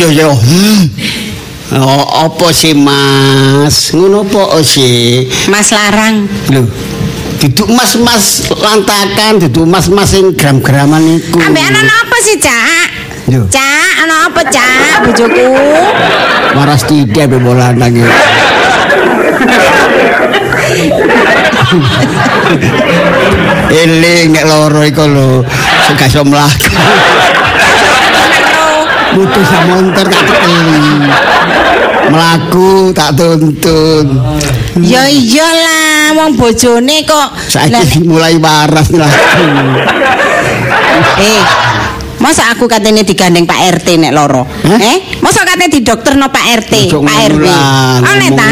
bojo ya. Hmm. Oh, apa sih Mas? Ngono apa sih? Mas Larang. Lho. Duduk mas-mas lantakan, duduk mas-mas sing gram-graman iku. Ambek ana apa sih, Cak? Lho. Cak, ana apa, Cak? Bojoku. Waras tidak be bola lagi. Eling nek loro iku lho, sing gak iso mlaku. Butuh samontor tak tekeli. Melaku tak tuntun. Ya iyalah, wong bojone kok. Saiki mulai waras lah. Eh, masa aku katanya digandeng Pak RT nek loro? Hah? Eh, masa katanya di dokter no Pak RT, Ojo Pak RW. lah, Oleh ta?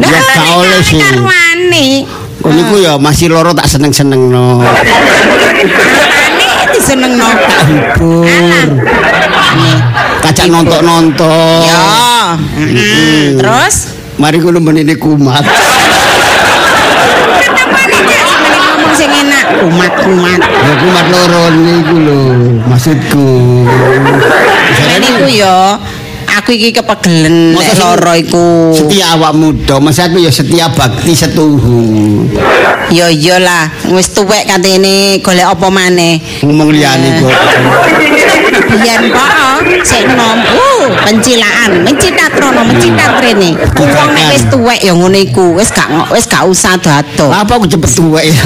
Ya, gak oleh sih. Karwane. Kok niku ya masih loro tak seneng-seneng no. Disenengno. Hibur. Kacak nonton-nonton. Ya. Terus Mari kulo menini kumat. sing enak? Umat-umat. Ya kumat loro niku lho, maksudku. Ini ku yo aku iki kepegelen nek loro iku. Setia awak muda, masa aku ya setia bakti setuhu. Yo yo lah, wis tuwek katene golek apa maneh. Ngomong liyane kok. Biyen kok sik nom. Uh, pencilaan, mencitat rono, mencitat rene. Wong nek wis tuwek ya ngono iku, wis gak wis gak usah dato. Apa aku cepet tuwek ya?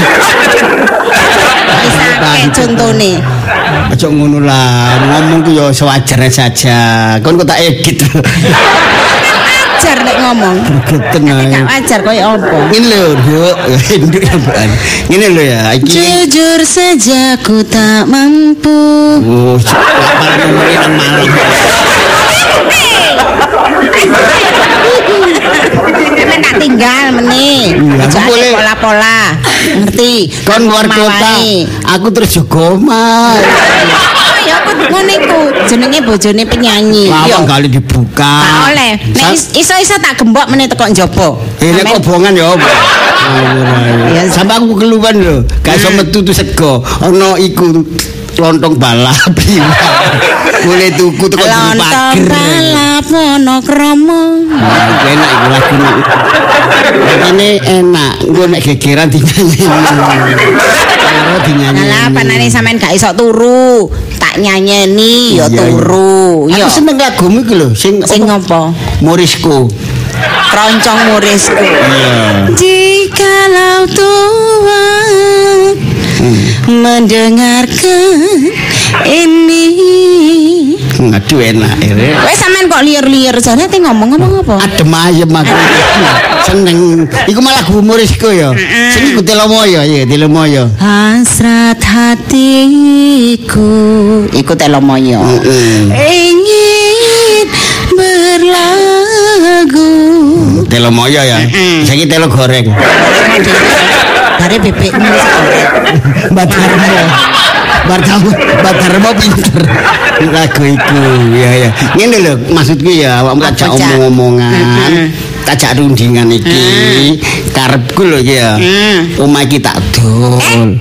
Wis akeh contone. Aja ngono lah, ngomong ku ya sewajarnya saja. Kon kok tak edit. Wajar nek ngomong. Geten ae. Gak wajar koyo apa. Ini lho, yuk, induk ya, Mbak. Ini lho ya, iki. Jujur saja ku tak mampu. Oh, malah nang malam. Emang tak tinggal meneh. Iya, aku boleh. pola-pola. Ngerti? Kon luar kota, aku terus juga omah. Oh ya aku ngono iku. Jenenge bojone penyanyi. Lawang kali dibuka. Tak oleh. Nek is- iso-iso tak gembok meneh teko njaba. Eh, nek kobongan ya apa? Ya, Sampai aku keluar lho, gak iso metu tuh sego. Ono iku lontong balap. Boleh tuku teko juru Lontong pager. balap monokromo. Nah, iku enak iku lagu. Ini enak, gue nek gegeran dinyanyi. Kalau dinyanyi. Alah panane sampean gak iso turu. Tak nyanyeni ya Iya, iya. turu. Aku seneng lagumu iku lho, sing Sing apa? ngopo? Morisco. Keroncong murisku. Iya. Jikalau Tuhan mendengarkan ini. Aduh enak ya. Wes sampean kok liar-liar jane te ngomong-ngomong apa? Adem ayem aku. Seneng. Iku malah lagu Morisco ya. Sing iku Telomoyo ya, Telomoyo. Hasrat hatiku Iku telomoyo Heeh. Ingin berlagu Telomoyo ya. Saiki telo goreng. Dari bebekmu Mbak Darmo. Mbak Darmo, Mbak Darmo pinter. Lagu iku ya ya. Ngene lho maksudku ya awakmu tak omong-omongan. Tak rundingan iki. Karepku lho iki ya. Omah iki tak dol.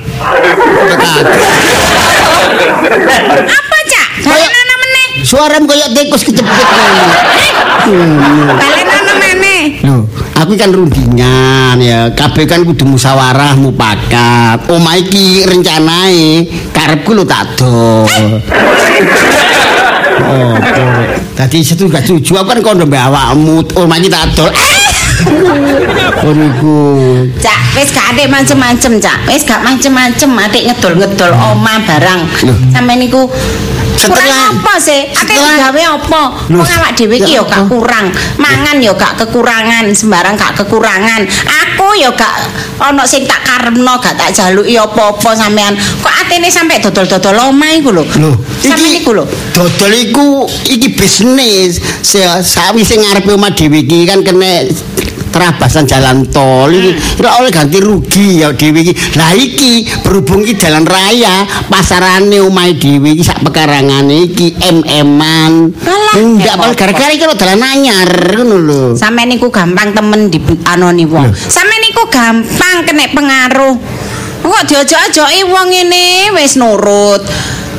Apa cak? Balen ana meneh Suaramu kayak tikus kecepet. Balen ana meneh Loh, aku kan rundingan ya. Kabeh kan kudu musyawarah mupakat. Omah iki rencanae karepku lho tak dol. Oh, tadi situ gak setuju aku kan kondo mbak awakmu omah iki tak dol. Oh niku. Cak, wis gak adek macem-macem cak Wis gak macem-macem adek ngedol-ngedol omah barang. Sampai niku kurang apa sih? Setelah- gawe apa? Wong awak dhewe iki ya gak kurang. Mangan ya gak kekurangan, sembarang gak kekurangan. Aku ya gak ana sing tak karepno, gak tak jaluki apa-apa sampean. Kok atene sampe dodol-dodol omah iku lho. Loh, sampean iku lho. Dodol iku iki bisnis. Se- Sawise ngarepe omah dhewe iki kan kena terabasan jalan tol iki ora oleh ganti rugi ya dhewe iki. Lah iki berhubung iki jalan raya, pasarane omahe dhewe iki sak pekarangane iki em-eman. Ya malah apa? gara-gara iki lho dalan anyar ngono lho. Sampeyan niku gampang temen di anoni wong. Sampeyan niku gampang kena pengaruh. Kok diojo-ojoki wong ngene wis nurut.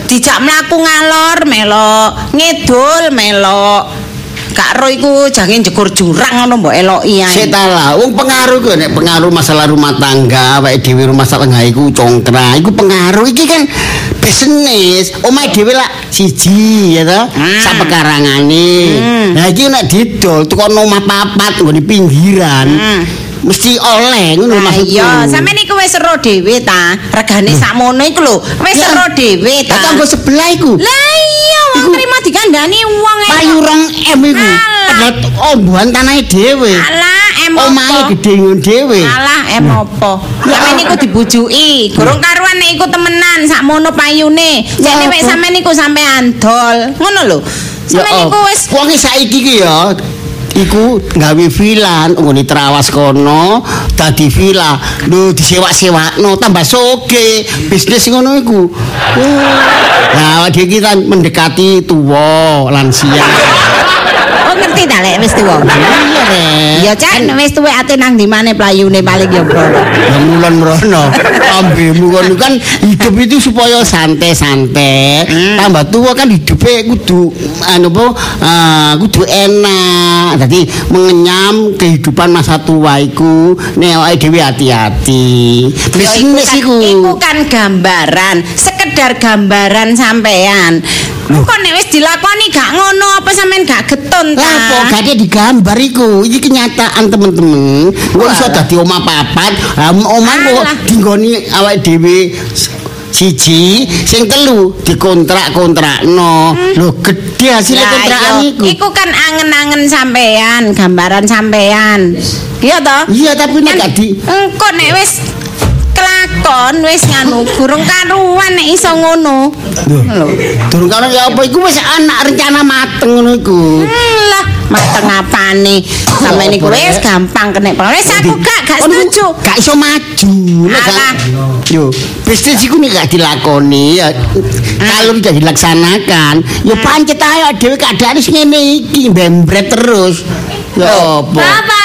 dijak mlaku ngalor melok, ngidul melok. Gak ro iku jange jegur jurang ngono mbok eloki ae. Sik wong pengaruh ku nek pengaruh masalah rumah tangga, awake dhewe rumah tangga iku congkra, iku pengaruh iki kan bisnis. Omahe dhewe lah siji ya to, Hmm. sapekarangane. Nah iki nek didol tukon omah papat nggone pinggiran. Hmm. Mesti oleh ngono Lah maksudku. iya, sampeyan iku wis ero dhewe ta. Regane sakmono iku lho, wis ero dhewe ta. Lah tanggo sebelah iku. Lah iya, wong terima dikandani wong e. Payu rong M iku. Padahal ombohan tanahe dhewe. Alah, em Omahe apa? gedhe ngono dhewe. Alah, em apa? Sampeyan iku dibujuki, gurung karuan nek iku temenan sakmono payune. Jane Ya wek apa? sampeyan iku sampean dol. Ngono lho. Sampeyan iku wis wong saiki ki ya iku gawe villa nggone trawas kono dadi villa lho disewak-sewakno tambah soge bisnis ngono iku nah awake iki kan mendekati tuwa lansia Oh ngerti ta lek? Wis tuwa. iya Rek. Ya Cak, wis tuwek ate nang ndi maneh playune paling ya brolo. Ya mulon mrono. Ambemu kono kan hidup itu supaya santai-santai. Tambah tua kan hidupnya kudu anu apa ah, kudu enak. Jadi mengenyam kehidupan masa tua iku. Nek awake dhewe hati-hati. Bisnis Ya, iku. iku kan gambaran, sekedar gambaran sampean. Kok nek wis dilakoni gak ngono apa sampean gak getun ta? lah kok gak digambar iku? Iki kenyataan temen-temen. Kok iso dadi omah papat? Ah, omah kok dinggoni awake dhewe siji sing telu dikontrak-kontrakno. Lho gede hasil kontrakan iku. Iku kan angen-angen sampean, gambaran sampean. Iya toh? iya tapi nek gak di Engko nek wis kelakon wis nganu gurung karuan nek iso ngono. Lho. durung karo ya apa iku wis anak rencana mateng ngono iku Hmm, Lah, mateng apane? Sampe niku wis gampang kena pengaruh. Wis aku gak gak Oh, setuju. gak iso maju Alah. yo bisnis iku nek gak dilakoni ya kalau tidak dilaksanakan ya pancet ayo dhewe keadaan wis ngene iki mbembret terus ya apa Papa.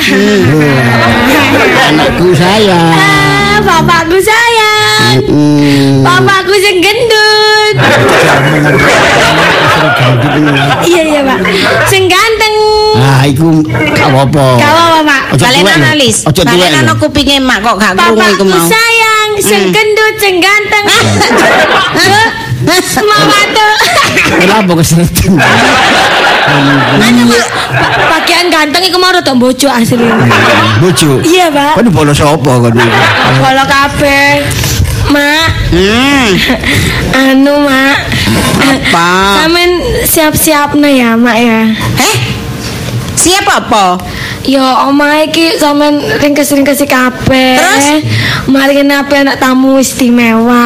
anakku sayang Ah, bapakku sayang. Hmm. Bapakku sing gendut. Iya iya, Pak. Sing ganteng. Ah, iku gak apa-apa. Gak apa-apa, Pak. Balen analis. Balen ana kupinge mak kok gak krungu iku Bapakku mau. sayang, sing gendut, sing ganteng. Mama tuh. Kenapa kesereten? Anu, Pak. Pa- Pakaian ganteng iku mau rada bojo asli. Bojo. Iya, Pak. Kan bolos apa kan iki? Kalau kabeh. Mak, Hmm. anu mak. Apa? Samen siap-siap ya, Mak ya. Heh? Siap apa? Ya omah iki sampean ringkes-ringkes kabeh. Terus? Mari kenapa anak tamu istimewa.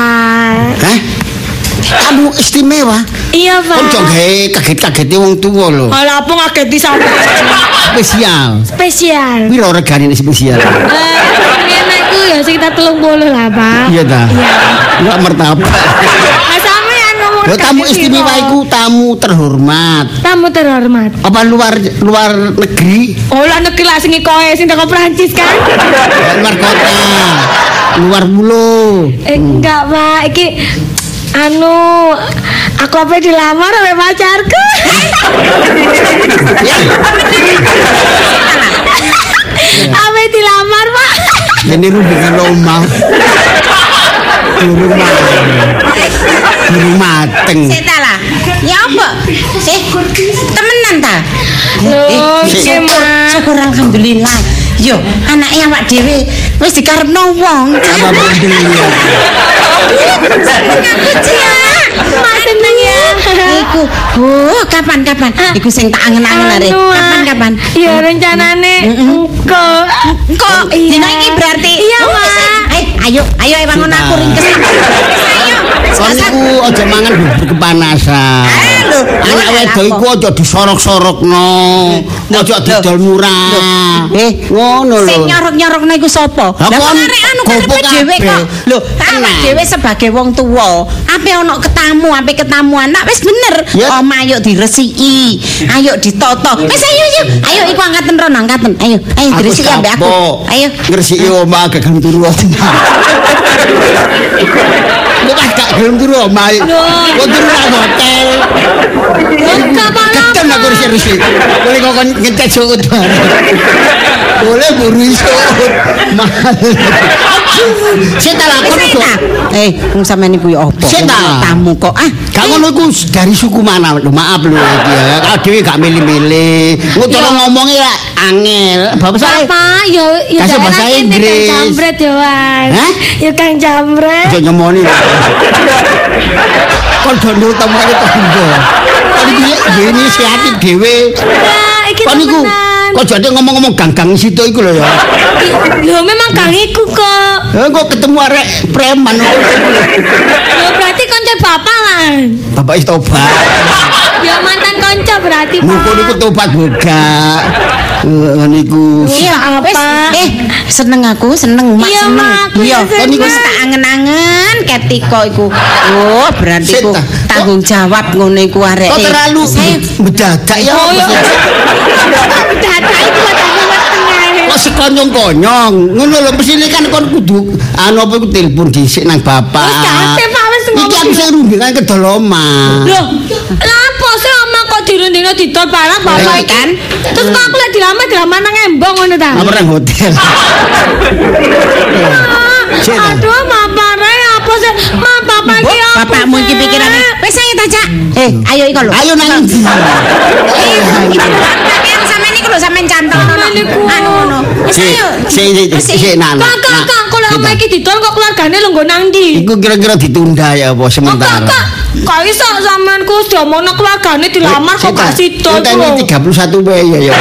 Hah? Kamu istimewa. Iya, Pak. Ojo gawe kaget-kagete wong tuwa lho. Kalau apa ngageti sampe Spesial. spesial. Piro regane ini spesial? Eh, iku ya sekitar 30 lah, Pak. Iya ta? Iya. Enggak sampean ngomong Lho tamu istimewa iku tamu terhormat. tamu terhormat. Apa luar luar negeri? Oh, lah negeri lah sing koe sing teko Prancis kan? Luar kota. Luar pulau. Eh, enggak, Pak. Iki anu aku apa dilamar sama pacarku? apa dilamar, Pak? Ini ke rumah. Di rumah. Di rumah teng. Ta lah. Ya apa? Sik temenan ta? Loh, Eh, syukur, syukur alhamdulillah. Yo, anaknya awak dhewe wis dikarepno wong. Apa. Aku seneng ya. Iku, oh kapan kapan? Iku sing tak angen-angen are. Anu, ah. Kapan kapan? Iya, rencanane engko. Kok Iya. dina iki berarti Iya, Oh, Mak. Eh, ayo, ayo bangun Sudah. aku ringkes. Ringkes, Ayo. Kon iku aja mangan bubur kepanasan. Lho. Anak wedok iku aja disorok-sorokno. Aja didol murah. Eh, ngono Sing lho. nyorok-nyorokno iku sapa? Lah, kok kon arek anu karepe dhewe kok. Lho, awak Tenang. dhewe sebagai wong tuwa, ape ono ketamu, ape ketamuan, nak wis bener. Oma ayo diresiki, ayo ditoto. Wis ayo ayo. Ayo iku angkaten rono, angkaten. Ayo, ayo diresiki ambek aku. Ayo. Ngresiki omah gak gelem turu. Gelem turu omah. Kok turu nang hotel. Enggak apa-apa. Ketem aku serius. Boleh kok ngecat suut. Boleh buru iso. Tak lakon kok. ta? Eh, wong sampean iku ya apa? Sik ta? Tamu kok. Ah, Gak ngono iku dari suku mana? Lho maaf lho iki ya. Kak dhewe gak milih-milih. Engko cara ngomongnya lah angel. Bapak saya Papa, yo yo Kasih bahasa daerah Inggris. Kang Jambret yo, Mas. Hah? Yo Kang Jambret. aja nyemoni. Kon dondo temane tangga. Kon iki ngene siati dhewe. Nah, iki Kon iku temenan. Kok jadi ngomong-ngomong ganggang situ iku lho ya. Lho memang Kang iku kok. Eh kok ketemu arek preman. Lho berarti konco bapak lah. Bapak wis tobat. Ya mantan konco berarti, Pak. Muko niku tobat. Eh niku Iya, apa? Eh, seneng aku, seneng, mak Iya, seneng. Iya, seneng. kon iku wis tak angen-angen ketika iku. Oh, berarti iku ta. tanggung jawab ngono iku arek. kok terlalu Saya mendadak ya. Oh, iya. itu ada tengah. Kok sekonyong-konyong. Ngono lho mesine kan kon kudu anu apa iku telepon dhisik nang bapak. Wis Iki aku sing rumbingan kedol omah. Loh, lapo sih oma kok dirundino didol barang bapak iki? kan? Terus kok aku lek dilamar dilamar nang embong ngono ta? Apa nang hotel? Ah. Aduh, mama re apa sih? Ma bapak iki apa? bapakmu iki pikirane. Wis ayo ta, Cak. Eh, ayo iko lho. Ayo nang ndi? Sampean iku lho sampean cantol iku. Anu ngono. Wis ayo. sik, sik, sik, nak, nak, Kakak, oma iki didol kok keluargane lho nggo nang ndi? Iku kira-kira ditunda ya apa sementara. kakak, kok iso sampean ku diomongno keluargane dilamar kok gak sida Kita lho. 31 Mei ya ya.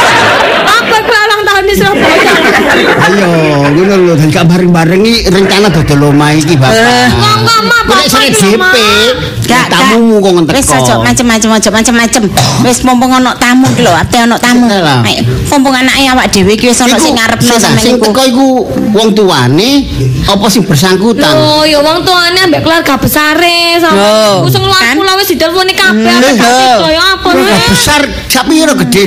Apa kuwi di Surabaya? Ayo, ngono lho dan gak bareng-bareng iki rencana dodol omah iki Bapak. Eh, monggo, Kok nek Bapak lho, DP, Ma. Gak, tamumu kok ngeteko. Wis aja macem-macem aja macem-macem. Wis mumpung ono tamu ki lho, ate ono tamu. Ayo, mumpung anake awak dhewe iki wis ono Iku, sing ngarepno sing- sampean Sing iku. teko iku wong tuane apa sing bersangkutan? Loh, ya wong tuane ambek keluarga besare sama Loh, iku sing pulau wis ditelponi kabeh Hmm, ambek gak loh. sida ya apa besar sak piro gede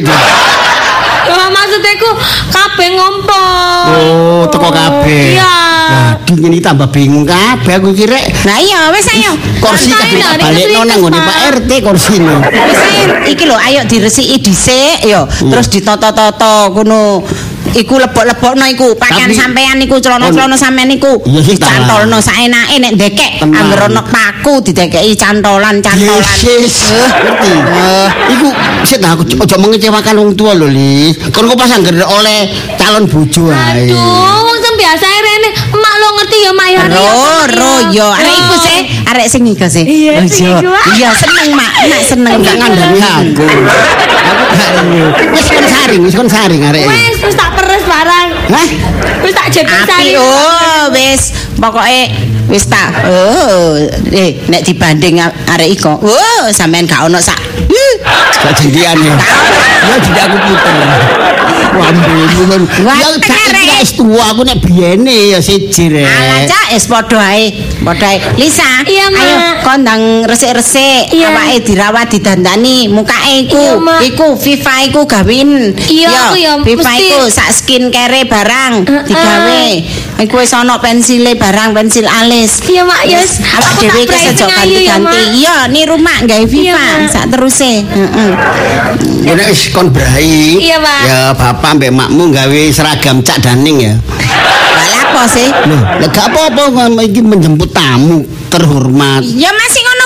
maksudnya iku kabeh ngompol. Oh, teko kabeh. Iya. Waduh, ini tambah bingung kabeh aku kira Nah iya wis ayo. kursi kabeh lah, balik nang ngene Pak. RT kursine. Wis iki lho ayo diresiki dhisik yo. Terus ditata-tata ngono. Iku lebok-lebokno iku pakaian sampean iku celana-celana sampean iku cantolno saenake nek ndekek anggere ono paku didekeki cantolan-cantolan. Yesus, ngerti. Iku sik aku ojo mengecewakan wong tua lho, Lis. Kon kok pas angger oleh calon bojo ae. Aduh, wong sing biasa rene emak lo ngerti ya Mak ya. Ro, yo. Arek iku sih, arek sing iku sih. Iya, Oh, iya. seneng mak, mak seneng Gak ngandani aku. Aku gak anu. Wis kon saring, wis kon saring arek. Wis tak barang. Hah? Wis tak sari. oh wis pokoke wis tak oh eh nek dibanding arek iko oh sampean gak ono sak Ih, Gak jadian ya. Ya jadi aku puter. Wah. Wah, Ya gak Rek. wis tua aku nek biyene ya siji rek. Alah cak wis padha ae padha ae Lisa Iya, Mak. ayo kon ndang resik-resik Iya. awake dirawat didandani mukake iku Iya, iku Viva iku gawin Iya, aku ya Viva mesti- iku sak skincare barang Heeh. digawe iku wis ana pensile barang pensil alis Iya, Mak, ya wis. awak Aku dhewe tak iki ya, ganti-ganti iya ni rumah gawe Viva sak teruse heeh Ya nek wis kon brai. Iya, Pak. Ya bapak mbek makmu gawe seragam cak daning ya. Lah apa sih Loh, lah gak apa-apa kok iki menjemput tamu terhormat. ya masih ngono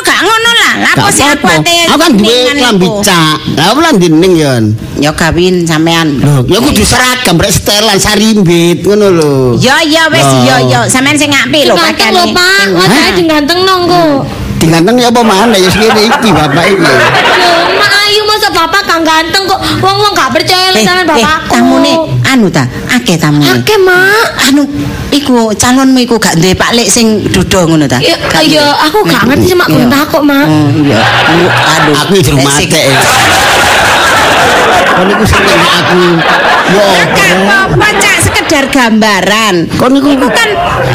lah Gak sih aku ate Aku kan duwe klambi cak. Lah aku lan dining ya. ya gawin sampean Loh, ya kudu seragam brek setelan sarimbit ngono lho. Ya ya wis Loh. ya ya sampean sing apik lho Ganteng lho, pakane. Pak. Hah? diganteng nong kok. Diganteng ya apa mana ya sekene iki bapak iki. Loh, Mak Ayu masa bapak kang ganteng kok wong-wong gak percaya Eh, sama eh, bapakku. tamune anu ta, akeh tamune. Oke, Mak. Anu iku calonmu iku gak duwe Pak Lek sing duda ngono ta? Ya, aku gak ngerti sih Mak Iya. gonta kok, Mak. Oh iya. Aduh. Aku di rumah Sing- teh. Kon iku sing aku yo apa-apa, Cak, sekedar gambaran. Kon iku kan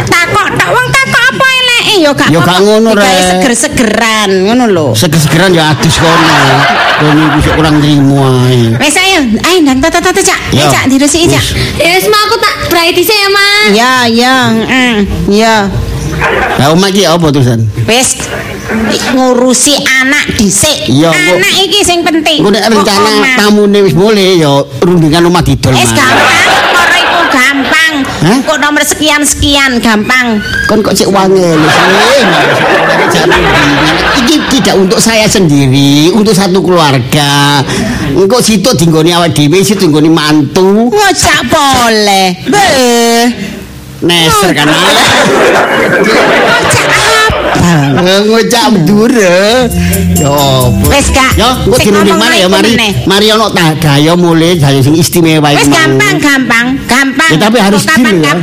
takok tok wong takok apa eleke ya gak apa-apa. gak ngono, Rek. seger-segeran ngono lho. seger-segeran ya adus kono. Kon iku sok kurang trimo ae. Wes ayo, ayo ndang tata-tata Cak. Ya. Ayo Cak diresiki Cak. Ya wis Mak aku tak brai dhisik ya, Mak. Ya, ya, mm, ya. Lah omah iki apa terusan? Wis ngurusi anak dhisik. Anak iki sing penting. Engko nek rencana tamune wis mulai ya rundingan omah didol. Wis Mas. iku gampang. Hah? Kok nomor sekian-sekian gampang. Kon kok cek wangel. Iki tidak untuk saya sendiri, untuk satu keluarga. Engko situ dinggoni awak dhewe, situ dinggoni mantu. Ngojak boleh. Beh. Neser kan. Ngojak apa? Ngocak ndure. Yo. Wis, Kak. Yo, engko Sing dirunding ngomong mana ya mari. Mari ono daya mulai daya sing istimewa Wis iku mau. gampang, gampang, gampang. Ya, tapi harus Kok kapan, deal, ya.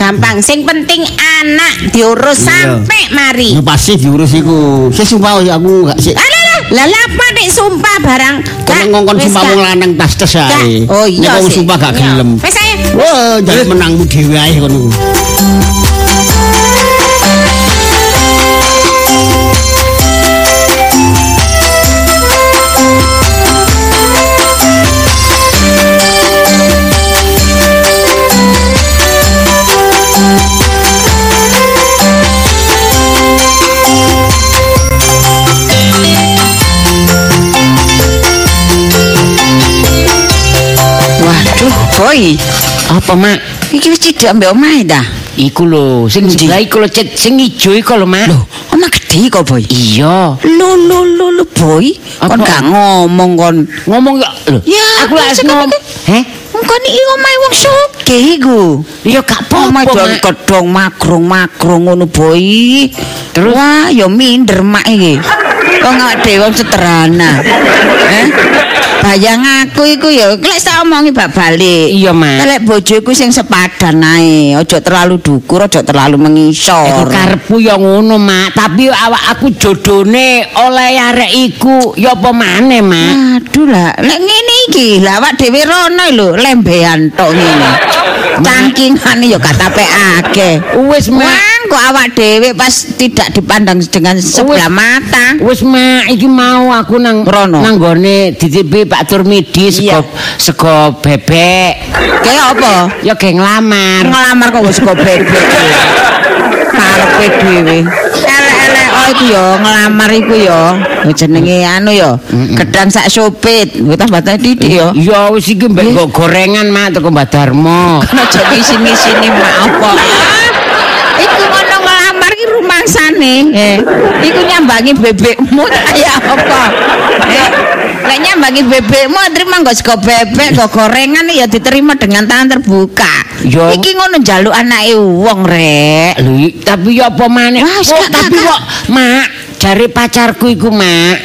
Gampang. Sing penting anak diurus Iya. sampai mari. Ya pasti diurus iku. Saya sumpah ya aku gak sih. Lah lah apa nek sumpah barang? Kon ngongkon sumpah wong lanang tas tes ae. Oh iya Nek sumpah gak gelem. Wis ae. Wah, jangan menangmu dhewe ae kono. Boy. Apa, Mak? Iki wis cidak mbek omahe ta? Iku lho, sing iku lho cet sing ijo iku lho, Mak. Loh, omah gede kok, boy. Iya. Lu lu lu lu boy, kon gak ngomong kon. Ngomong ya lho. Ya, aku lek cek ngom. apa Heh? Kon iki omahe wong sugih iku. Ya gak apa-apa, don Mak. kedong makrung-makrung ngono, boy. Terus? Wah, ya minder mak iki. Kok gak dhewe wong sederhana. Eh? Bayang aku iku ya lek tak omongi bak balik. Iya, Mak. Lek bojoku sing sepadan ae, aja terlalu dukur, aja terlalu Iku mengisor. karepku ya ngono, Mak. Tapi awak aku jodone oleh arek iku ya apa maneh, Mak? Aduh lah, lek ngene iki, lah awak dhewe rono lho, lembean tok ngene. Cangkingane ya gak tapekake. Wis, Mak. Kok awak dhewe pas tidak dipandang dengan sebelah mata. Wis mak iki mau aku nang Rono. nang gone DTP Pak Turmidi sego sego bebek. Kayak apa? Ya geng lamar. Ngelamar kok kok bebek. Karepe dhewe. Elek-elek oh iku ya ngelamar iku ya. Jenenge anu ya, gedang sak sopit. Kuwi tambah titik ya. Ya wis iki mbek gorengan mak teko Mbak Darmo. Kan aja sini-sini mak apa. Rumangsane. Eh, iku nyambangi bebekmu kaya apa? Eh, lek nyambangi bebekmu terima nggo sego bebek, nggo gorengan ya diterima dengan tangan terbuka. Ya. Iki ngono njaluk anake wong rek. Lho, tapi ya apa maneh? Gak, tapi kok mak jare pacarku iku mak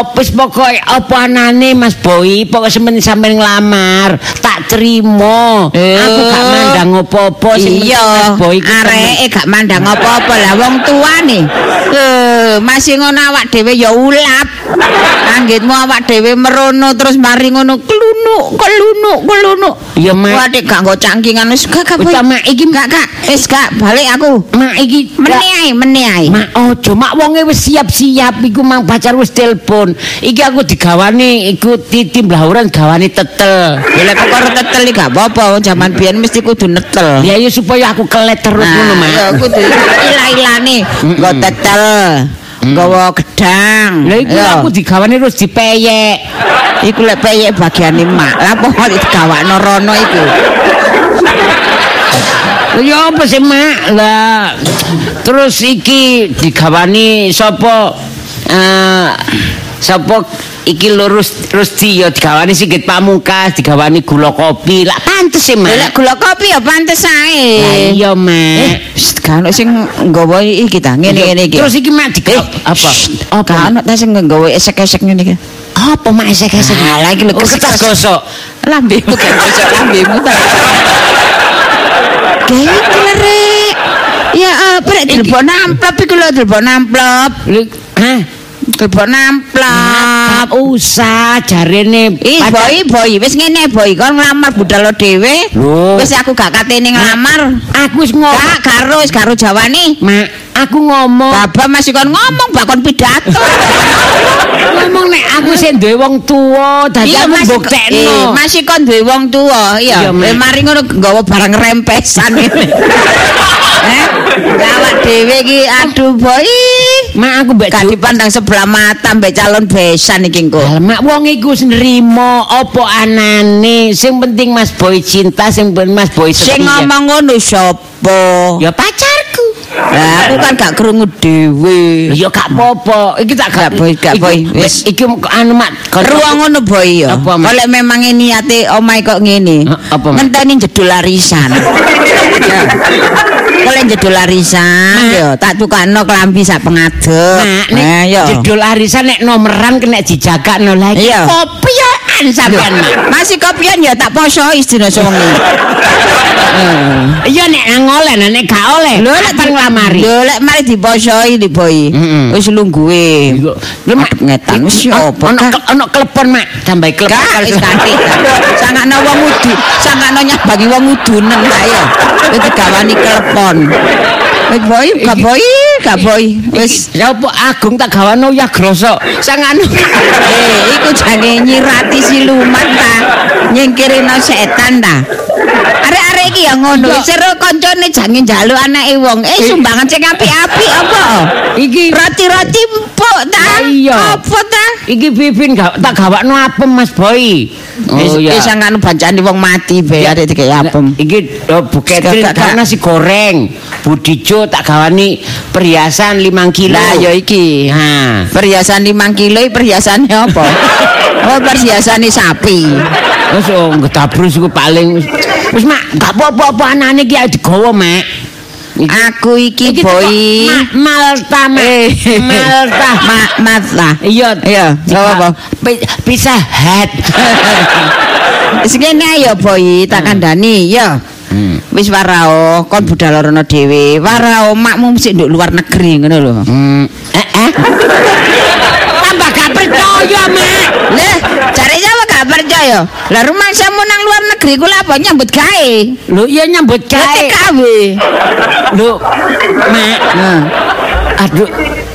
opis pokoke apa anane Mas Boy pokoke semen sampean nglamar tak terima aku gak mandang apa-apa sing penting Iya, Mas Boy iku areke gak mandang apa-apa lah wong tua nih. Eh, masih ngono awak dhewe ya ulap. Anggitmu awak dhewe merono terus mari ngono klunuk, klunuk, klunuk. Iya, Mak. Waduh gak nggo cangkingan wis gak gak. Mak, iki- gak gak. Wis gak balik aku. mak iki Meni ae, meni ae. Mak ojo mak wonge wis siap-siap iku mang pacar wis telepon. Iki aku digawani iku titi blahuran gawani tetel. Ya lek perkara tetel iki gak apa-apa, zaman biyen mesti kudu netel. Ya ya supaya aku kelet terus ngono mak. ya kudu ilah-ilane nggo tetel. Nggawa gedang. Lah iku aku digawani terus dipeyek. Iku lek peyek bagiane mak. Lah apa kok digawakno rono iku? Lah ya apa sih mak? Lah terus iki digawani sapa eh sapa iki lurus Rusti ya digawani sikit pamungkas, digawani gula kopi. Lah pantes sih mak. Lek gula kopi ya pantes Lah ae. iya mak. Eh, kan sing nggawa iki ta, ngene-ngene iki. Terus iki mak digawa Eh, apa? Apa? Kan ta sing nggawa esek-esek ngene iki. Apa mak esek-esek? Alah iki lho Oh, kertas gosok. Lambemu kan gosok lambemu ta. Iki lho, Rek. Ya apa rek telepon amplop iku lho telepon amplop. Lho, Hah? Telepon amplop. Gak usah jarene Ih, boy, boy, wis ngene, boy, kon nglamar budal lo dhewe. Wis aku gak katene nglamar. Aku wis ngomong. Gak karo, wis karo jawane. Mak, aku ngomong. Baba masih kon ngomong bakon pidato. ngomong nek aku sing duwe wong tuwa, dadi aku Mas- eh, mbuktekno. masih kon duwe wong tuwa. Iya. Eh, mari ngono nggawa barang rempesan ini. Eh, awak dhewe iki aduh boy. Mak aku mbek Gak dipandang sebelah mata mbek calon besan iki engko. Mak wong iku wis nrimo apa anane sing penting Mas Boy cinta sing penting Mas Boy Sing setia. ngomong ngono sapa? ya pacarku Lah aku kan gak krungu dhewe. ya gak apa-apa iki tak Gak, Boy, gak, Boy. wis iki anu mak Ruang ngono boy ya. Kalau memang niate omahe kok ngene. Apa? Ngenteni jedul arisan. Ya. Kalau jedul arisan ya tak tukano klambi sak pengadep. Mak, Eh nek ya. jedul arisan nek nomeran kena dijagakno lagi Iya. Kopian sampean. Masih kopian ya tak poso istina sewengi. iya nek nang oleh nek gak oleh Lho lek pang lamari Lho lek mari diposoi di boy. Mm-mm. Wis lungguhe. Lho, Mak. Ngetan wis apa ono ono klepon mak tambahi klepon Gak wis kanthi. Sangakno wong udu, sangakno nyabangi wong udunen ayo. Wis digawani telepon. Wis boy, gak boy, gak boy. Wis Ya apa agung tak gawano ya groso. Sangano. eh iku jange nyirati siluman ta. Nyingkirino setan ta. Arek-arek iki ya ngono, Iya. seru koncone jange njaluk anake wong. Eh sumbangan sing apik-apik apa? Iki Roti-roti empuk ta? Iya. Apa ta? iki Bibin gak tak gawakno apem Mas Boy. Oh ya. Wis sangane bancane wong mati be arek dikek apem. Iki oh, Bu Catherine Gak, nasi goreng. Budijo tak gawani perhiasan 5 kilo. Lah ya iki. Ha. Perhiasan 5 kilo iki perhiasane apa? Oh perhiasane sapi. Wis oh ngetabrus iku paling wis- mak gak apa-apa anane iki ae digawa mak. Aku iki Ma- Malta mak. Eh, Malta. Ma Malta. Iya, Iya, gak apa-apa. Hut. Wis ngene ya boy, tak kandhani ya. Hmm. Wis warao, kon budal rono dhewe. Warao makmu mesti nduk luar negeri ngono lho. Hmm. Eh, eh. Tambah gak percaya, Mak. Lah, cari apa gak percaya? Lah rumah samu nang luar negeri ku lha apa nyambut gawe? Lho, iya nyambut gawe. TKW. Lho, Mak. Nah. Aduh,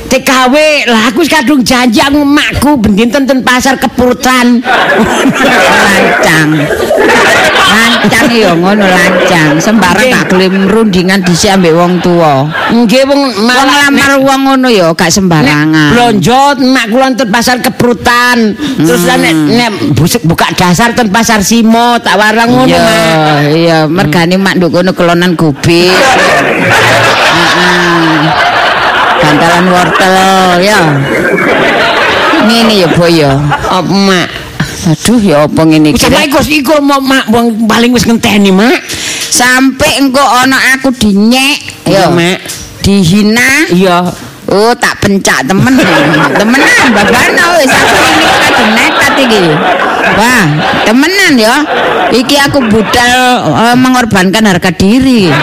TKW lah aku wis kadung janji aku makku bendinten ten pasar kepurutan. lancang lancang ya ngono lancang sembarang gak gelem rundingan dhisik ambek wong tuwa Nggih wong lamar wong ngono ya gak sembarangan Blonjo mak kula ten pasar kepurutan. Terus lah nek nek busuk buka dasar ten pasar Simo tak warang ngono, Mak. iya mergane mak nduk kono kelonan gobek Heeh. Bantalan wortel ya ngene ya boy ya Oh, Mak. aduh ya apa ngene iki Sampai iku iku mau mak wong paling wis ngenteni, Mak. sampai engko ana aku dinyek ya Mak. dihina Iya. Oh, tak pencak temen. temenan, babana wis aku ini kadung nekat iki. Wah, temenan ya. Iki aku budal eh, mengorbankan harga diri.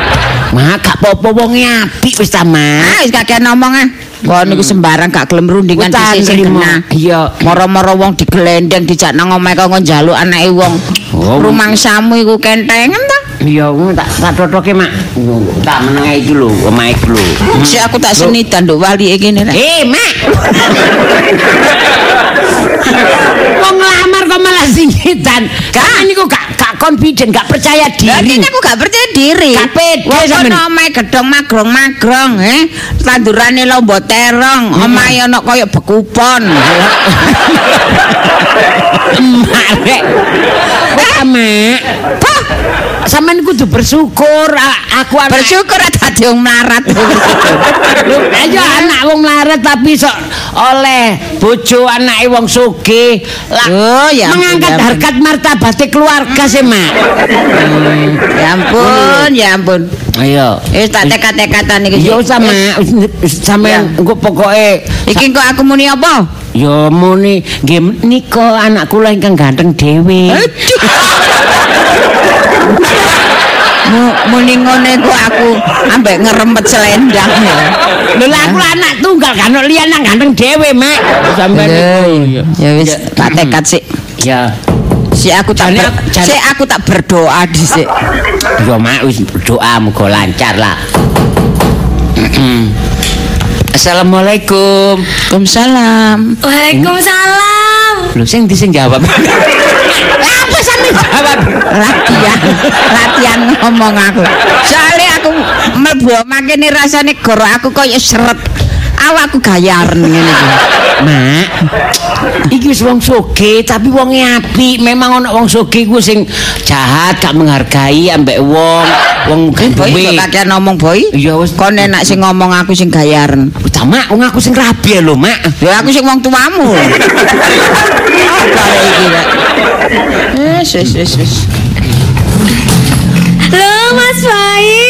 Mak gak apa-apa wonge apik wis ta, Mak. Ah, wis kakek ngomong ah. Wah niku sembarang gak gelem rundingan sing genah. Iya. Moro-moro wong digelendeng dijak nang omahe kok njaluk anake wong. Oh. Rumangsamu iku kentengen ta? Iya, tak tak totoke, Mak. Tak meneng iki lho, omahe iki lho. Si aku tak senidan nduk wali iki ngene. Eh, Mak. Wong ngelamar kok malah singitan. Kan niku gak gak confident, gak percaya diri. aku gak percaya diri. Wong sampean. kono omahe gedhong magrong-magrong, eh. Tandurane lomba terong, omahe ana kaya bekupon. Marek. Wah, Mak. Bah, Sampeyan kudu bersyukur aku anak bersyukur dadi wong melarat. Ayo anak wong melarat tapi sok oleh bojo anake wong sugih. Oh, ya mengangkat ampun. harkat martabate keluarga sih, Mak. ya ampun, ya ampun. Ayo. Wis tak tekat-tekatan iki. Yo sama sampean engko pokoke Iki kok aku muni apa? yo muni nggih nika anak kula ingkang ganteng dhewe. Mu- Muni ngene kok aku ambek ngerempet selendang ya. Lho lah aku anak tunggal kan liyan nang ganteng dhewe, Mak. Sampean niku. Ya wis tak tekat sik. Ya. Si aku tak ber- si aku tak berdoa dhisik. Yo mak wis doa muga lancar lah. Assalamualaikum. Waalaikumsalam. Waalaikumsalam. Lho sing di sing jawab. Apa sampe jawab? latihan latihan ngomong aku soalnya aku mlebu makene rasane goro aku kaya seret. Awakku gayaren ngene iki. Mak, iki wis wong soge tapi wonge apik. Memang ana wong soge ku sing jahat, gak menghargai ambek wong. Wong Boy duwe. kok kakean ngomong boy. Iya wis. Kon enak sing ngomong aku sing gayaren. Udah mak, wong aku sing rabi lho, Mak. Ya aku sing wong tuamu. Apa iki? Wis wis wis wis. Loh Mas Bayi.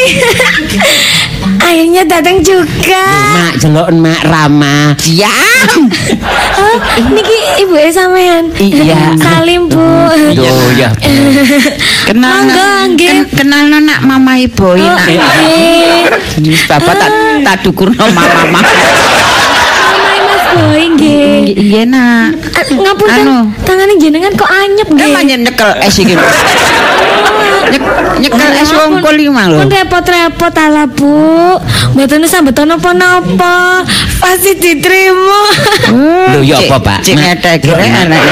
Akhirnya datang juga. Mak jeloken Mak Rama. Diam. Oh, niki ibu sampean. Iya. Salim Bu. Yo ya. Kenal Monggo, nggih. ken- kenal nak mama ibu Oh, nak. nggih. Bapak tak tak dukurno mama. Omahe Mas Boy nggih. Iya nak. Ngapunten, Anu. tangannya jenengan kok anyep nggih. Emangnya nyekel es iki. Nyek- Nyekel es wongkol iki mah lho. Pun repot-repot ala Bu. Mboten sambet napa-napa. Pasti diterima. Lho ya apa, Pak? Ngedek rek anak.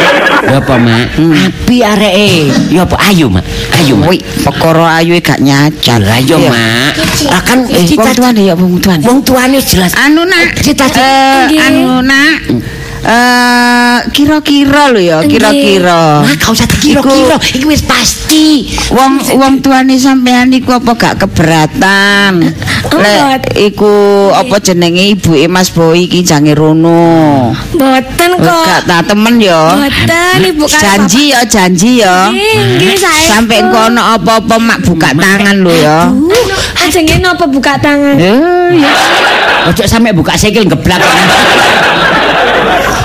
Ya apa, Mak? Api areke. Ya apa ayu, Mak? Ayu, Mak. Wih, perkara ayu gak nyacat. Lah yo, Iya. Mak. Lah kan Eh, wong cita tuane ya wong tuane. wong tuane jelas Anu nak, cita-cita Nggih. anu nak. Eh kira-kira lho ya, kira-kira. Mak, gak usah dikira-kira. Iki wis pasti. Wong wong tuane sampean iku apa gak keberatan? Lek iku apa jenenge ibuke Mas Boy iki jange rono. Mboten kok. Gak tak temen ya. Mboten Ibu karo Janji ya, janji ya. Nggih. Sampai engko ana apa-apa mak buka tangan lho ya. Ajenge napa buka tangan? Eh, ya. Ojo sampe buka sikil geblak.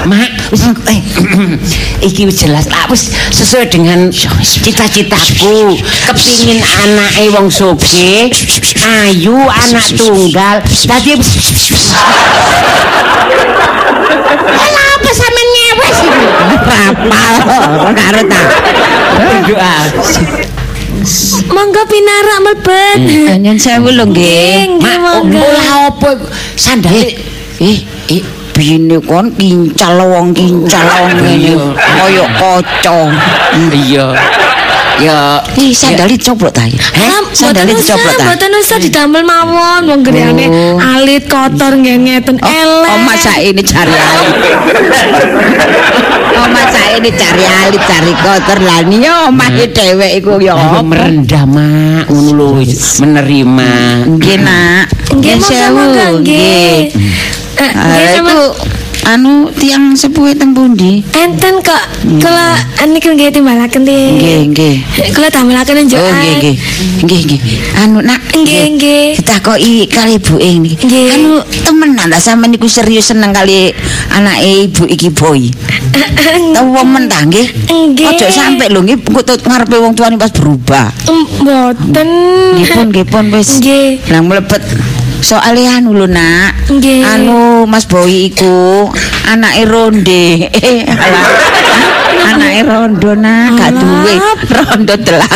Mak, iki wis jelas lah wis sesuai dengan cita-citaku. Kepingin anake wong sugih, ayu, anak tunggal. Dadi Ala apa sampean ngewes iki? Rapal karo ta. Doa. Monggo pinarak mlebet. Nyen sewu lho nggih. Nggih, Mak, monggo. olah apa sandale? Eh, eh bine kon kincal wong kincal wong ngene kaya kaca. Iya. Ya, Ih, sandali coplok ta. Mboten usah, dicoplok ta. mboten usah didamel mawon wong greyane Oh. alit kotor nggih ngeten elek. Oh, masa ini cari alit. Oh, masa ini cari alit, cari kotor lah. Ini ya omahe dhewek iku ya. Aku merendah mak, ngono lho menerima. Nggih, Nak. Nggih, monggo monggo nggih. Eh, nggih, sama- iku anu tiang sepuhe teng pundi? Enten kok kula niku nggih timbalaken Nggih, nggih. nggih. Kula damelaken Oh, njokan. nggih, nggih. Nggih, nggih. Anu, Nak. Nggih, nggih. Ditakoki kali ibuke niki. Anu temenan ta sampean niku serius seneng kali anake ibu iki boy. Tahu men ta nggih? Nggih. Ojo sampe lho nggih engko tut ngarepe wong tuane pas berubah. Mboten. Nggih pun, nggih pun wis. Nggih. Lah mlebet soalnya anu lho nak. Nggih. anu Mas Boy iku anake ronde. Anake rondo nak. Gak duwe rondo. Kula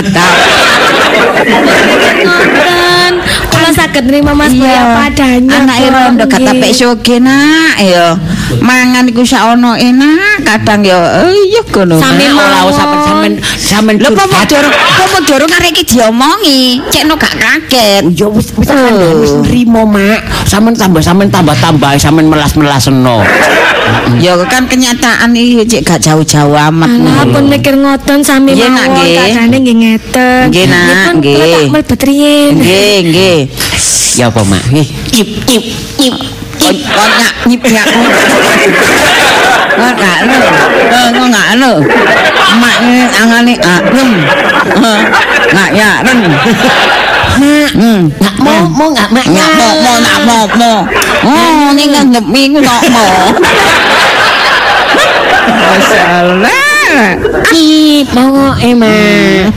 saged nerima Mas Boy apa adanya. anake kok. rondo kata Nggih. pek soge nak ya mangan iku sak ono enak kadang ya eh, iya ngono Sami. Ora sampean sampean sampean Lho apa curhat. dorong apa dorong arek iki diomongi cekno gak kaget Ya wis wis sampean wis nrimo mak. Sampean tambah sampean tambah-tambah sampean melas-melaseno. ya kan kenyataan iki cek gak jauh-jauh amat Alah pun mikir ngoten sami Nggih, Nak, mawon kadane nggih ngeten. Nggih, Nak, nggih. mlebet nggih nggih Ya apa mak? Ip ip ip konyak nyip ya. Nggak nggak lo, nggak lo. Mak ini angane anem, nggak ya ren. Hmm, Nggak mau mau nggak mak? nggak mau mau nggak mau mau. Oh, ini nggak nyepi nggak mau. Masalah. Mau emak.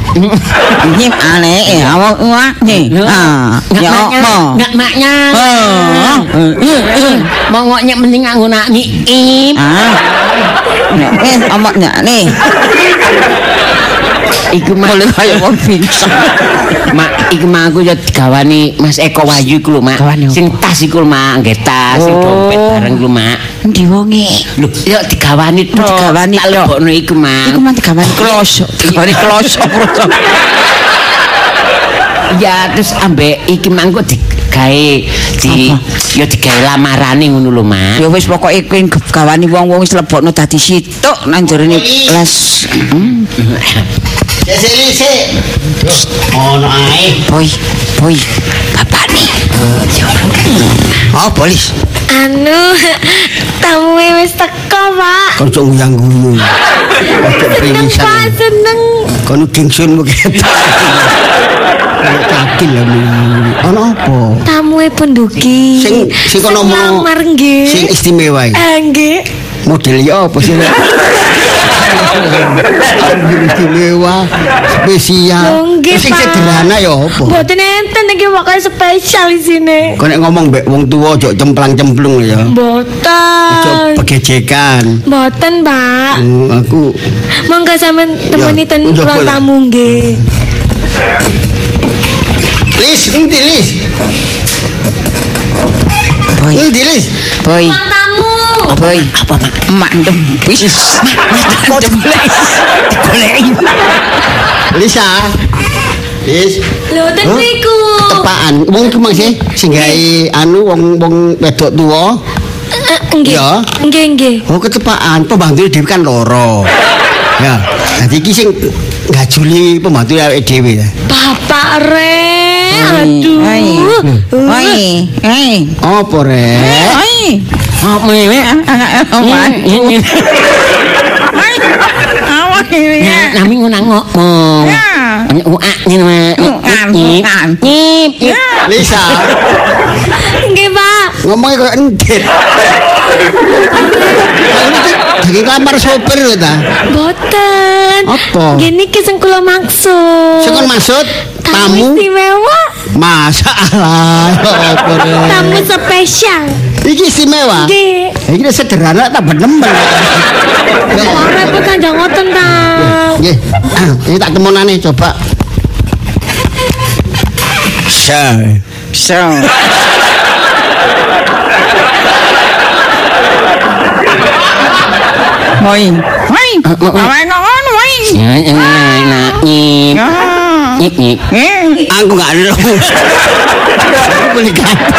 Nyip aneh, ya mau uang nih. Ah, Nggak ya mau. nggak maknya. Mau ngoknya mending nganggo nak nyiip. Ah. Nek wis omoknya nih. Iku mak Boleh kaya wong pincang. Mak, iku mak aku ya digawani Mas Eko Wahyu iku lho, Mak. Sing tas iku Mak, nggih tas, sing Oh. dompet bareng lho, Mak. Endi wonge? Lho, ya digawani. Digawani Tak lebokno iku, Mak. Iku mah digawani klosok, digawani klosok. Ya terus ambek iki mangko di gawe di ya digawe lamarane ngono lho, Mak. Ya wis pokoke kowe gawani wong-wong wis lebokno dadi situk nang jerone les. Sik. Ono ae. Boy, boy, bapak nih. Oh, polis. Anu, tamu wis teko, Pak. Kon cok nguyang-guyu. Ojo Seneng, Pak, pringisan. seneng. Kon dingsun ketok. Kakil lho. Ono apa? Tamu penduki. Sing sing kono mau sing istimewa iki. Ah, nggih. Model ya apa sih? istimewa spesial. Lho, nggih, Sing sederhana ya apa? Mboten enten iki pokoke spesial di sini. Kau nek ngomong mbek wong tua ojo cemplang-cemplung ya. Ojo Mboten. begejekan. Mboten, Pak. Hmm, aku Monggo sampean temeni ten ruang tamu nggih. Lis, endi Lis? Boy, Endi Lis? boy, Tamu. boy. Apa mak? Mak dempis. Mak. Digoleki. Lisa. Lis, Lho ten Huh? niku. tepaan. Wong iku mangse sing gawe anu wong wong wedok tuwa. Eh, Nggih. Ya. Nggih, nggih. Oh, ketepaan pembantu dhewe kan loro. Ya, dadi iki sing ngajuli pembantu awake dhewe. Bapak Re. Aduh. Hai. Hai. Hai. Apa rek? Hai. Ini? Awak ini. Nami ngono ngomong. Ya. Uak ngene, Mak. Uak, Nyip. Lisa, Nggih, Pak. ngomongnya kok endit. Jadi kamar sopir lho ta. Boten. Apa? Gini ki sing kula maksud. Sing kon maksud tamu istimewa. Masalah apa rek? Tamu spesial. Iki istimewa. Nggih. Iki udah sederhana tak benemen. Ya, Ora apa kanjeng ngoten ta. Nggih. Ah, Ini tak temonane coba. So, So. Woi. Woi. Awak ngono woi. Ya, ya, aku nggak ada. Aku beli kapal.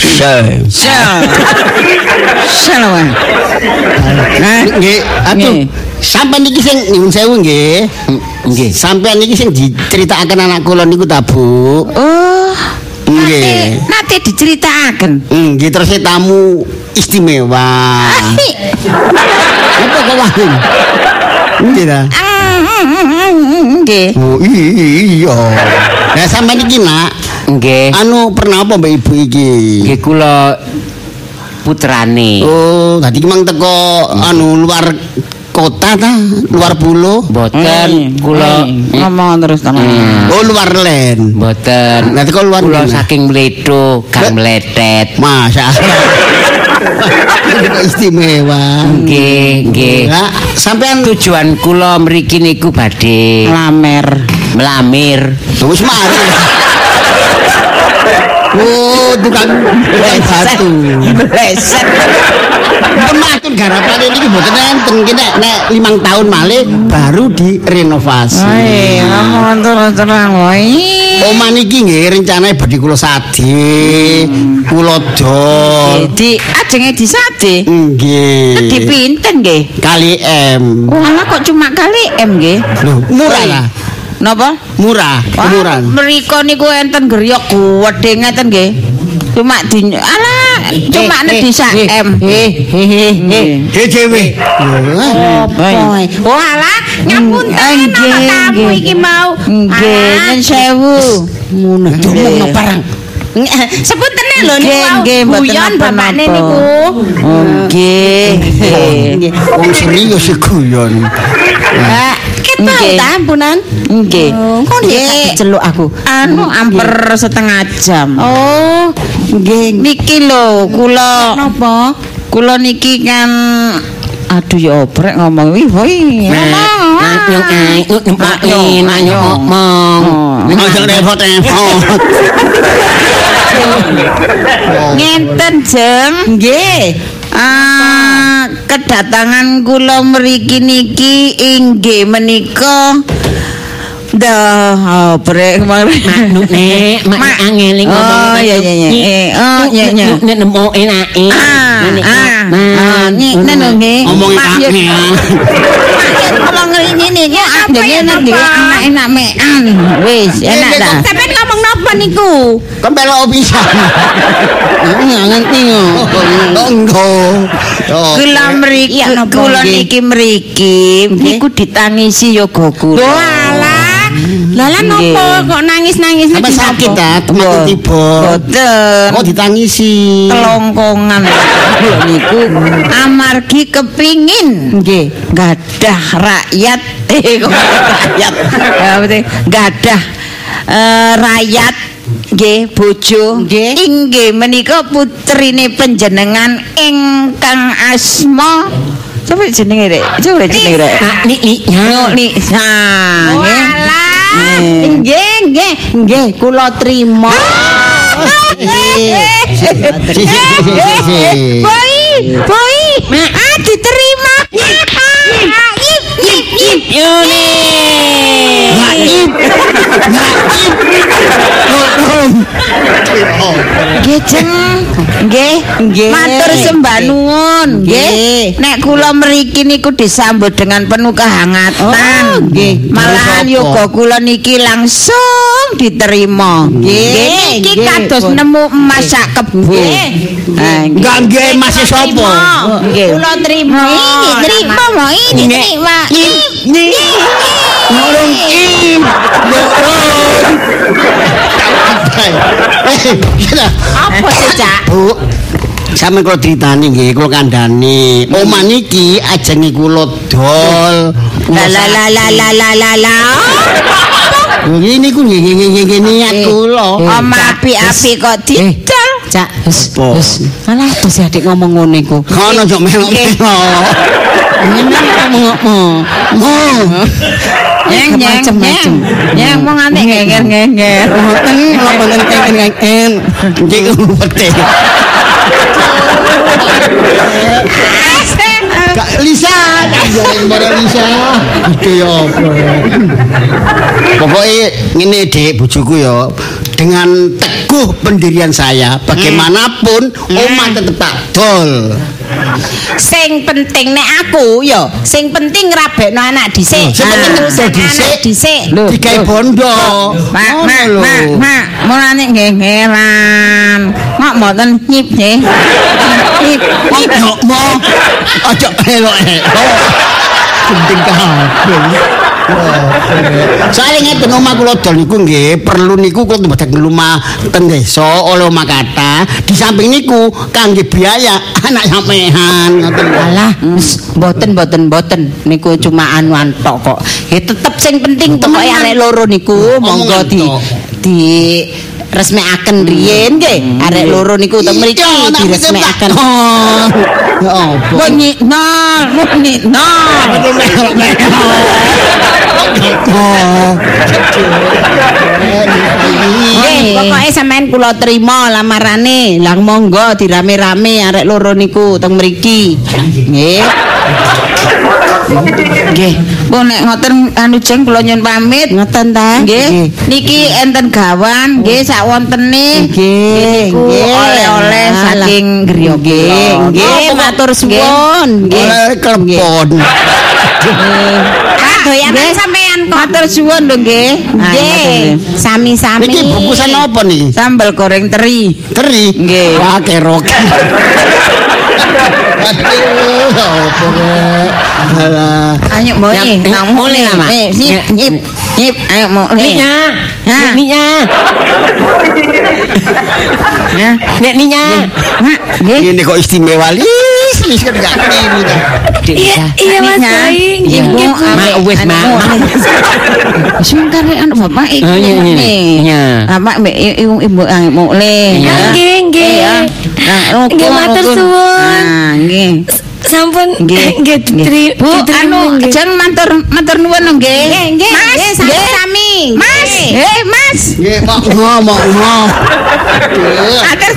So, So. Salah. Nah, nggih, atuh. Nggih. Sampeyan iki sing nyuwun sewu nggih. Nggih. Sampeyan iki sing diceritakaken anak kula niku ta, Bu? Oh. Nggih. Nanti diceritakan. Nggih, terus tamu istimewa. Apa kok wahing? Nggih ta? Nggih. Oh iya. Lah sampeyan iki nak Nggih. anu pernah apa mbak ibu iki? Nggih kula putrane. Oh, tadi mang teko anu luar kota ta, luar pulau. Boten kula ngomong terus teman. Oh, luar len. boten. Nanti kalau luar kula gimana? saking mledo gang meletet. Masa istimewa. Nggih, nggih. Lah, sampean Tujuan kula mriki niku badhe Lamer. melamir. wis mari. Oh, tukang tukang batu. Bleset. Pematun garapane niki mboten enten iki nek nek 5 tahun malih baru direnovasi. Woi, ngomong terus terang woi. Omah niki nggih rencanane badhe kula sade, kula dol. Di ajenge disade. Nggih. Dipinten nggih. Kali M. Walah kok cuma kali M nggih. Loh, murah lah. Napa? Murah, murah. Mriko niku enten geryok gedhe ngeten nggih. Cuma di alah cuma nek di sak M. He dhewe. Apa? Oh alah ngapunten Nggih, ana tamu iki mau. Nggih, Ah, nyun sewu. Ngono ngomong barang. Sebutene lho Nggih, niku. Guyon napa-napa. bapakne niku. Nggih. Nggih. Wong serius guyon. Pak, Nggih. ta ampunan. Nggih. nggih tak diceluk aku. Anu amper setengah jam. Oh, Nggih. Niki lho kula napa? kula niki kan aduh ya oprek ngomong wi woi. ngomong. Aja repot-repot. Ngenten jeng. Nggih. Ah, kedatangan kula mriki niki inggih menika Dah, oh, brek. Manuk nek, mak angeling Oh, iya, iya, iya. Eh, oh, iya, iya. Nek nemu enake. Ah, ah, ah, nyi, nenu nggih. Ngomong Mak, ya- angel. Mak, ya kula ngeri ngene ya, adene nek dhewe enak-enak mekan. Wis, enak dah. Sampeyan ngomong napa niku? Kan belok pisan. Enggak ngerti yo. Oh, enggak. Oh. Kula mriki, Iya, napa, kula niki mriki, niku ditangisi kula. Walah. Lala nopo kok nangis-nangis niki sakit napa? ta? Temen tiba. Boten. Oh ditangisi. kelongkongan niku amargi kepingin nggih gadah rakyat eh kok rakyat Ya, gadah eh, rakyat nggih bojo Nggih. inggih menika putrine panjenengan ingkang asma Coba jenenge rek, coba jenenge rek. Nik nik. Nyok nih, nah, nggih. Walah. Nggih. Nggih, kula trima. Boy, boy. Ah, diterima. Ah, ip, ip, ip. Yuni. Nggih, Jeng. Nggih, nggih. Matur sembah nuwun, nggih. Nek kula mriki niku disambut dengan penuh kehangatan. nggih. Malahan yoga kula niki langsung diterima. Nggih. Niki kados nemu emas sak kebo. Nggih. Nggih. Enggak nggih masih sapa? Kula trima. Ini terima mo, ini Nggih. Ngurung im. Eh. Apa sih, Cak? Bu, sampe kula critani nggih, kula kandhani. Omah niki ajenge kula dol. La la la la la la la la. Ini ku nggih nggih nggih niat kula. Om api-api kok didol. Cak, wis wis. Alah, terus adik ngomong ngono iku. Kono jok melok-melok. Ngene ngomong-ngomong. Nyeng nyeng Macem-macem. nyeng. Nyeng mau nganti ngenger-ngenger. Ngoten laporan kengken. Nggih ngupete. Kak Lisa, jangan marah Lisa. Itu ya apa? Pokoknya ngene dek bojoku ya dengan teguh pendirian saya bagaimanapun omah tetep tak dol. Sing penting nek aku yo, sing penting ngrabekno anak dhisik. Sing penting dhisik. anak dhisik. Digawe bondo. Mak, mak, mak, mak, mau nanti ngeheran. Mak mboten nyip nggih. Nyip, nyip. Mo. Ojo elok-elok. Penting kabeh. Soalnya ngeten omah kula dol niku nggih perlu niku kula mboten lumah ten desa oleh omah kata di samping niku kangge biaya anak sampean ngoten. Alah, wis, mboten mboten mboten niku cuma anuan tok kok. Ya tetep sing penting pokoke arek loro niku monggo di di resmekaken riyen nggih. Arek loro niku teng mriki Iya, nak diresmekaken. Oh. Ya apa? Bunyi nol, bunyi nol. Oh. Nggih, pokoke sampean kula trima lamarane. Lah monggo dirame-rame arek loro niku teng mriki. Nggih. Nggih. Bu nek ngoten anu jeng kula nyuwun pamit. Ngoten ta? Nggih. Niki enten gawan nggih sak wontene. Nggih, nggih. Oleh-oleh saking griya nggih. Nggih, matur suwun. Nggih. Oleh klepon. Ah, doyanan sampean kok. Matur suwun lho nggih. Ah, Nggih, ngoten nggih. sami-sami. Niki bungkusan apa nih? Sambal goreng teri. Teri. Nggih. Wah, kerok. Aduh, apa rek? Alah. Ayo mau nih, nang mulai lah, Mak. Eh, nyip, nyip, nyip, ayo mau nih. Ha. Ya, Nek niknya. mak, nggih. Ini kok istimewa lis kan gak ngerti dah. Iya, iya Mas Adiknya. Bayi. Iya, Bu. Mak, wis, Mak. Sebentar ya, anu bapak iki. Oh, iya. Bapak mbek ibu ibu ah, mau le. Iya. Nggih, nggih. Nah, Nggih, matur suwun. Nah, nggih. Sampun Nggih. diteri- Bu, anu jangan matur matur nuwun nggih. Nggih, nggih, Mas, nggih, sami-sami. Mas, eh, Mas. Nggih, Pak ngomong ngomong. Matur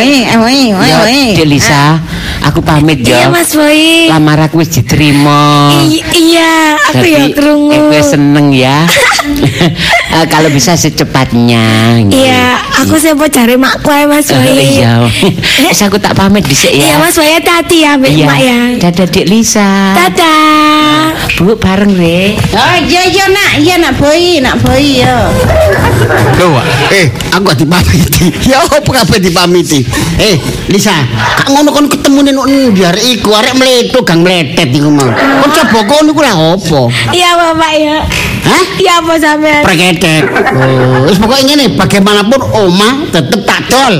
Nggih. Ayo, ayo, ayo, Ya. Delisa, aku pamit Iya ya. Mas Boy. Lamar aku wis diterima. I- iya, aku ya Jadi, krungu. aku seneng ya. Eh, kalau bisa secepatnya. Iya, aku siapa cari makku ya Mas Boy. Eh, iya. Wis aku tak pamit dhisik Iya ya. Mas Boy hati-hati ya Mbak Iya. Mak ya. Dadah Dik Lisa. Dadah. Bu bareng, Re. Oh iya iya nak, iya nak boy, nak boy ya. Loh, eh, aku gak dipamiti. Ya apa kabeh dipamiti? Eh, Lisa, kak ngono kon ketemu ning ndi arek iku, arek mleto gang mletet iku mau. Kon coba kono iku lah apa? Iya Bapak ya. Hah? Iya apa sampean? Preketek. Oh, wis pokoke ngene, bagaimanapun oma tetep tak dol.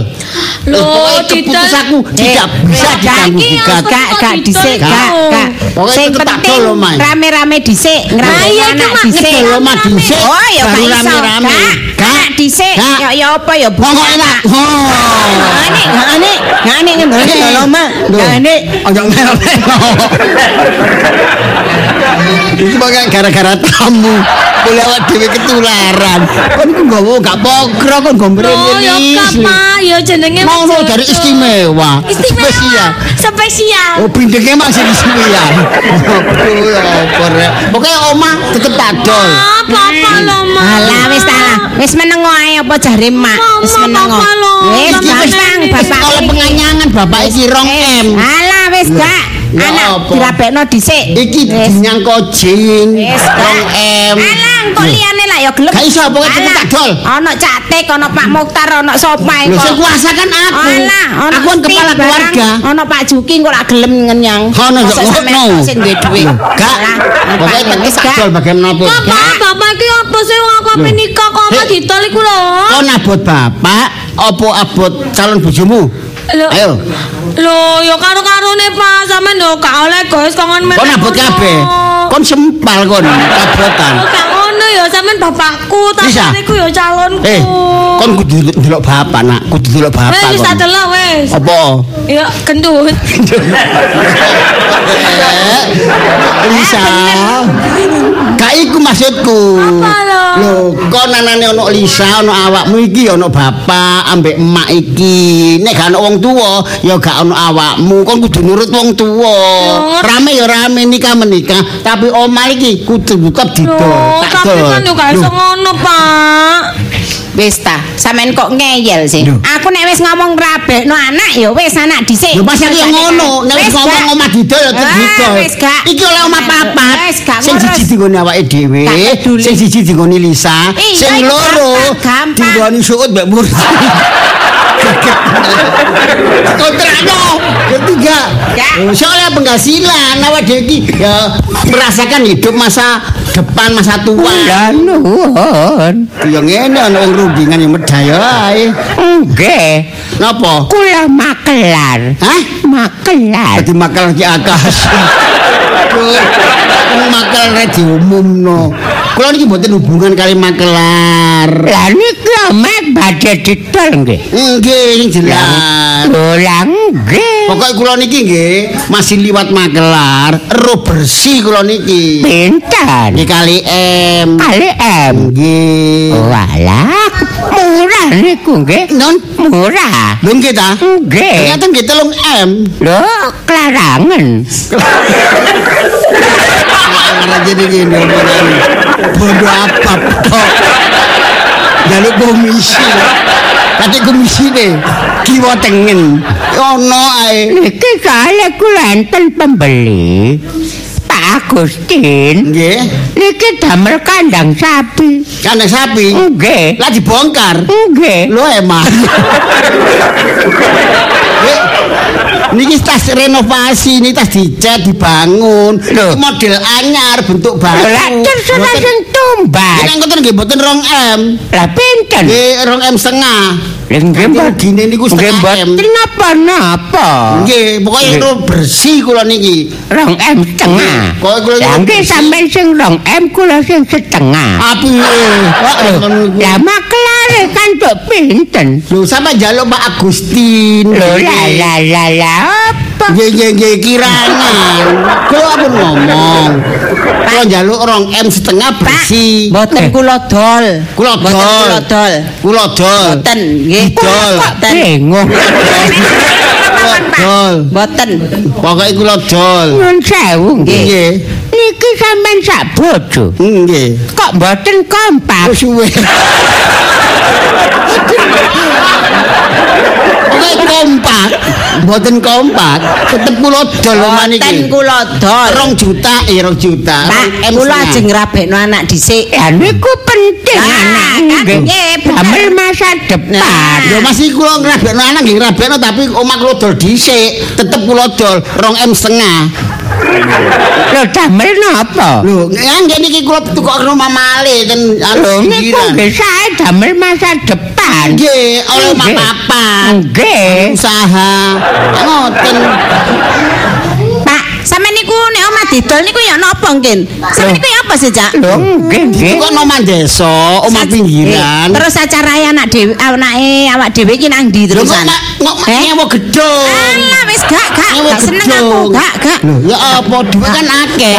Loh, Pokoknya didol. keputus aku tidak bisa diganggu gugat. Gak gak dhisik, gak gak. Sing tetep tak penting dol, rame-rame dhisik, iya, anak cuma dhisik. ngedol oma dhisik, Oh ya gak baru iso. rame-rame. Gak, Gak. anak dhisik. Gak. Ya ya apa ya bu. Pokoknya nak. Oh. Ngane, ngane, ngane ngendol loma. Ngane. Ojo melo-melo. Iki bakal gara-gara tamu. Boleh awak dhewe ketularan. Kon ku nggowo gak pokro kon gombrene Oh, ya Kak, ya jenenge Mau Mas dari Jojo. istimewa. Istimewa. Spesial. Spesial. Oh, bindengnya masih istimewa. Oh, ya apa rek. Pokoknya oma tetep tak dol. Ah, Papa lo, Ma. Alah wis ta lah. Wis meneng ae apa jare mak. Wis meneng. Wis gampang Nenek. bapak. Penganyangan bapak iki rong M. Alah wis gak. Anak apa? dirabekno dhisik. Iki Wis. dinyang kojin. Wis Rong gak. M. Alah kok liyane lah ya gelem. Gak iso, tetep Alah, tak dol. Ono catek, ono Pak Mukhtar, ono sopai Lho sing kok. kuasa kan aku. Alah, Aku kan kepala keluarga. Ono Pak Juki kok lak gelem ngenyang. Ono kok sampean ngono. kok sing duwe dhuwit. Gak. Alah, Pokoknya Pak, tetep wis tak dol bagaimanapun. Bapak, bapak iki apa sih wong aku kok apa Hei. ditol iku lho? Kau nabot bapak, opo abot calon bojomu? Lho. Ayo, Lho, ya karo-karone Pak, sampean yo gak oleh guys kongon men. kau nabot kabeh. Kon sempal kon kabotan. Gak ngono ya sampean bapakku, iku yo calonku. Eh, kon kudu delok bapak nak, kudu delok bapak wis tak kon. delok wes. Apa? Ya gendut. Lisa. Gak iku maksudku. Apa? Lho, kok nanane ono Lisa, ono awakmu iki ono bapak ambek emak iki. Nek gak ono wong tuwa, ya gak ono awakmu. Kon kudu nurut wong tuwa. Rame ya rame nikah menikah, tapi omah iki kudu tetep didol. Tak tapi kan yo gak iso ngono, Pak. Wis ta, sampean kok ngeyel sih. Lho. Aku nek wis ngomong rabekno anak ya wis anak dhisik. Lho pas yang ngono, nek wis ngomong omah didol ya didol. Iki oleh omah papat. Sing siji digone awake dhewe, sing siji digone Lisa, sing loro digone Suud mbek Mursi. Kontrakno ketiga. Soalnya penghasilan awak dhewe iki ya merasakan hidup masa depan masa tua. Ya nuwun. Ya ngene ana wong rundingan yang medaya ae. Nggih. Napa? Kula makelar. Hah? Makelar. Dadi makal ki akas. Wong makal rek diumumno. Kula niki mboten hubungan kali makelar. Lah niki mek badhe didol nggih. Nggih, sing jelas. Lho lah nggih. Pokoknya kula niki nggih masih liwat makelar, ero bersih kula niki. Pinten? Nggih kali M. Kali M. Nggih. Walah, murah niku nggih. Non, Murah. lho nggih ta? Nggih. Ternyata nggih telung M. Lho, klarangan. Jadi gini omongan. Bondo apa tok. Jaluk komisi. Kate komisi deh. Kiwa tengen. Ono ae. Niki kali kula enten pembeli. Pak Agustin. Nggih. Niki damel kandang sapi. Kandang sapi. Nggih. Lah dibongkar. Nggih. Lo emang. Niki tas renovasi, ini tas dicat, dibangun. Loh. Model anyar, bentuk baru. Lah terus sing tumbas. Ini ngoten nggih mboten rong M. Lah pinten? Nggih rong M setengah. Lah nggih regine niku setengah M. mboten napa-napa. Nggih, Nggih. itu bersih kula niki. Rong M setengah. Kok kula Lah bersih. sampean sing rong M kula sing setengah. Api. Kok ngoten kan tok pinten? Lho sampe njaluk Pak Agustin. Lho lah lah lah lah apa? Nggih nggih nggih kirangan. Kula ampun ngomong. Kula njaluk rong M setengah bersih. Mboten kula dol. Kula dol. kula dol. Kula dol. Mboten nggih. Dol. Kula Pak. dol. Mboten. Pokoke kula dol. Nyun sewu nggih. Niki sampean sak bojo. Nggih. Kok mboten kompak? Wis suwe. Pokoke kompak. Mboten kompak. Tetep kula dol oman Mboten iki. kula dol. Rong juta, eh rong juta. Pak, kula ajeng ngrabekno anak dhisik. Ya niku penting Ah, anak kan nggih. bener. Masa depan. Ya masih kula ngrabekno anak nggih ngrabekno tapi omah kula dol dhisik. Tetep kula dol rong M setengah. Lho damel napa? Lho, nggih niki kula tukokno mamale ten anu Lho niku nggih sae damel masa depan. Nggih, oleh Nggih. papan. Nggih. Usaha. Ngoten. Omah didol niku ya napa nggih? Sampeyan niku apa sih, Cak? Lho nggih nggih. Kok nomah desa, omah pinggiran. Terus acara anak dhewe anake awak dhewe iki nang ndi terusan? kok mak Eh? nyewa gedung. Alah wis gak gak seneng aku, gak gak. Ya apa duit kan akeh.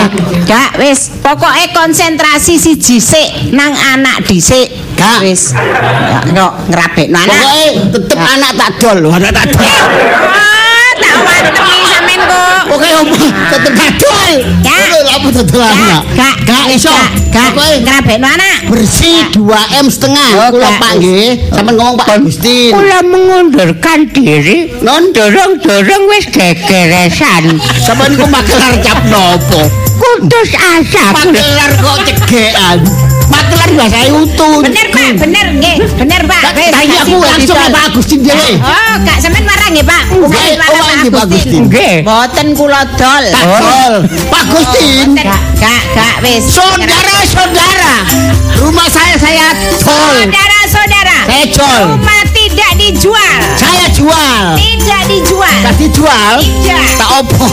Gak wis, pokoke konsentrasi siji sik nang anak dhisik. Gak. Wis. Ya, Kok ngrabekno anak. Pokoke tetep anak tak dol, anak tak dol. Oh, tak wantemi sampean kok. Pokoke omah tetep tak dol. Gak. Lho, lha apa dodol anak? Gak, Gak iso. Gak, Pokoke ngrabekno anak. bersih 2 M setengah. Oh, Kula. Pak nggih, sampean ngomong Pak Agustin. Kula mengundurkan diri. Non Dorong-dorong wis gegeresan. sampean niku makelar cap nopo? Putus asa. Makelar kok cegekan. Makelar bahasa utun. Bener, Pak, bener nggih. Bener, Pak. Tanya aku langsung Pak Agustin dhewe. Oh, gak sampean marah nggih, Pak. Nggih, marah oh, Pak Agustin. Nggih. Mboten kula dol. Tak dol. Pak Agustin. Gak, gak, gak wis. Saudara-saudara, rumah saya saya tol. Saudara-saudara, Saya jual. rumah tidak dijual. Saya jual. Tidak dijual. Kasih jual. Tidak. Tak opo.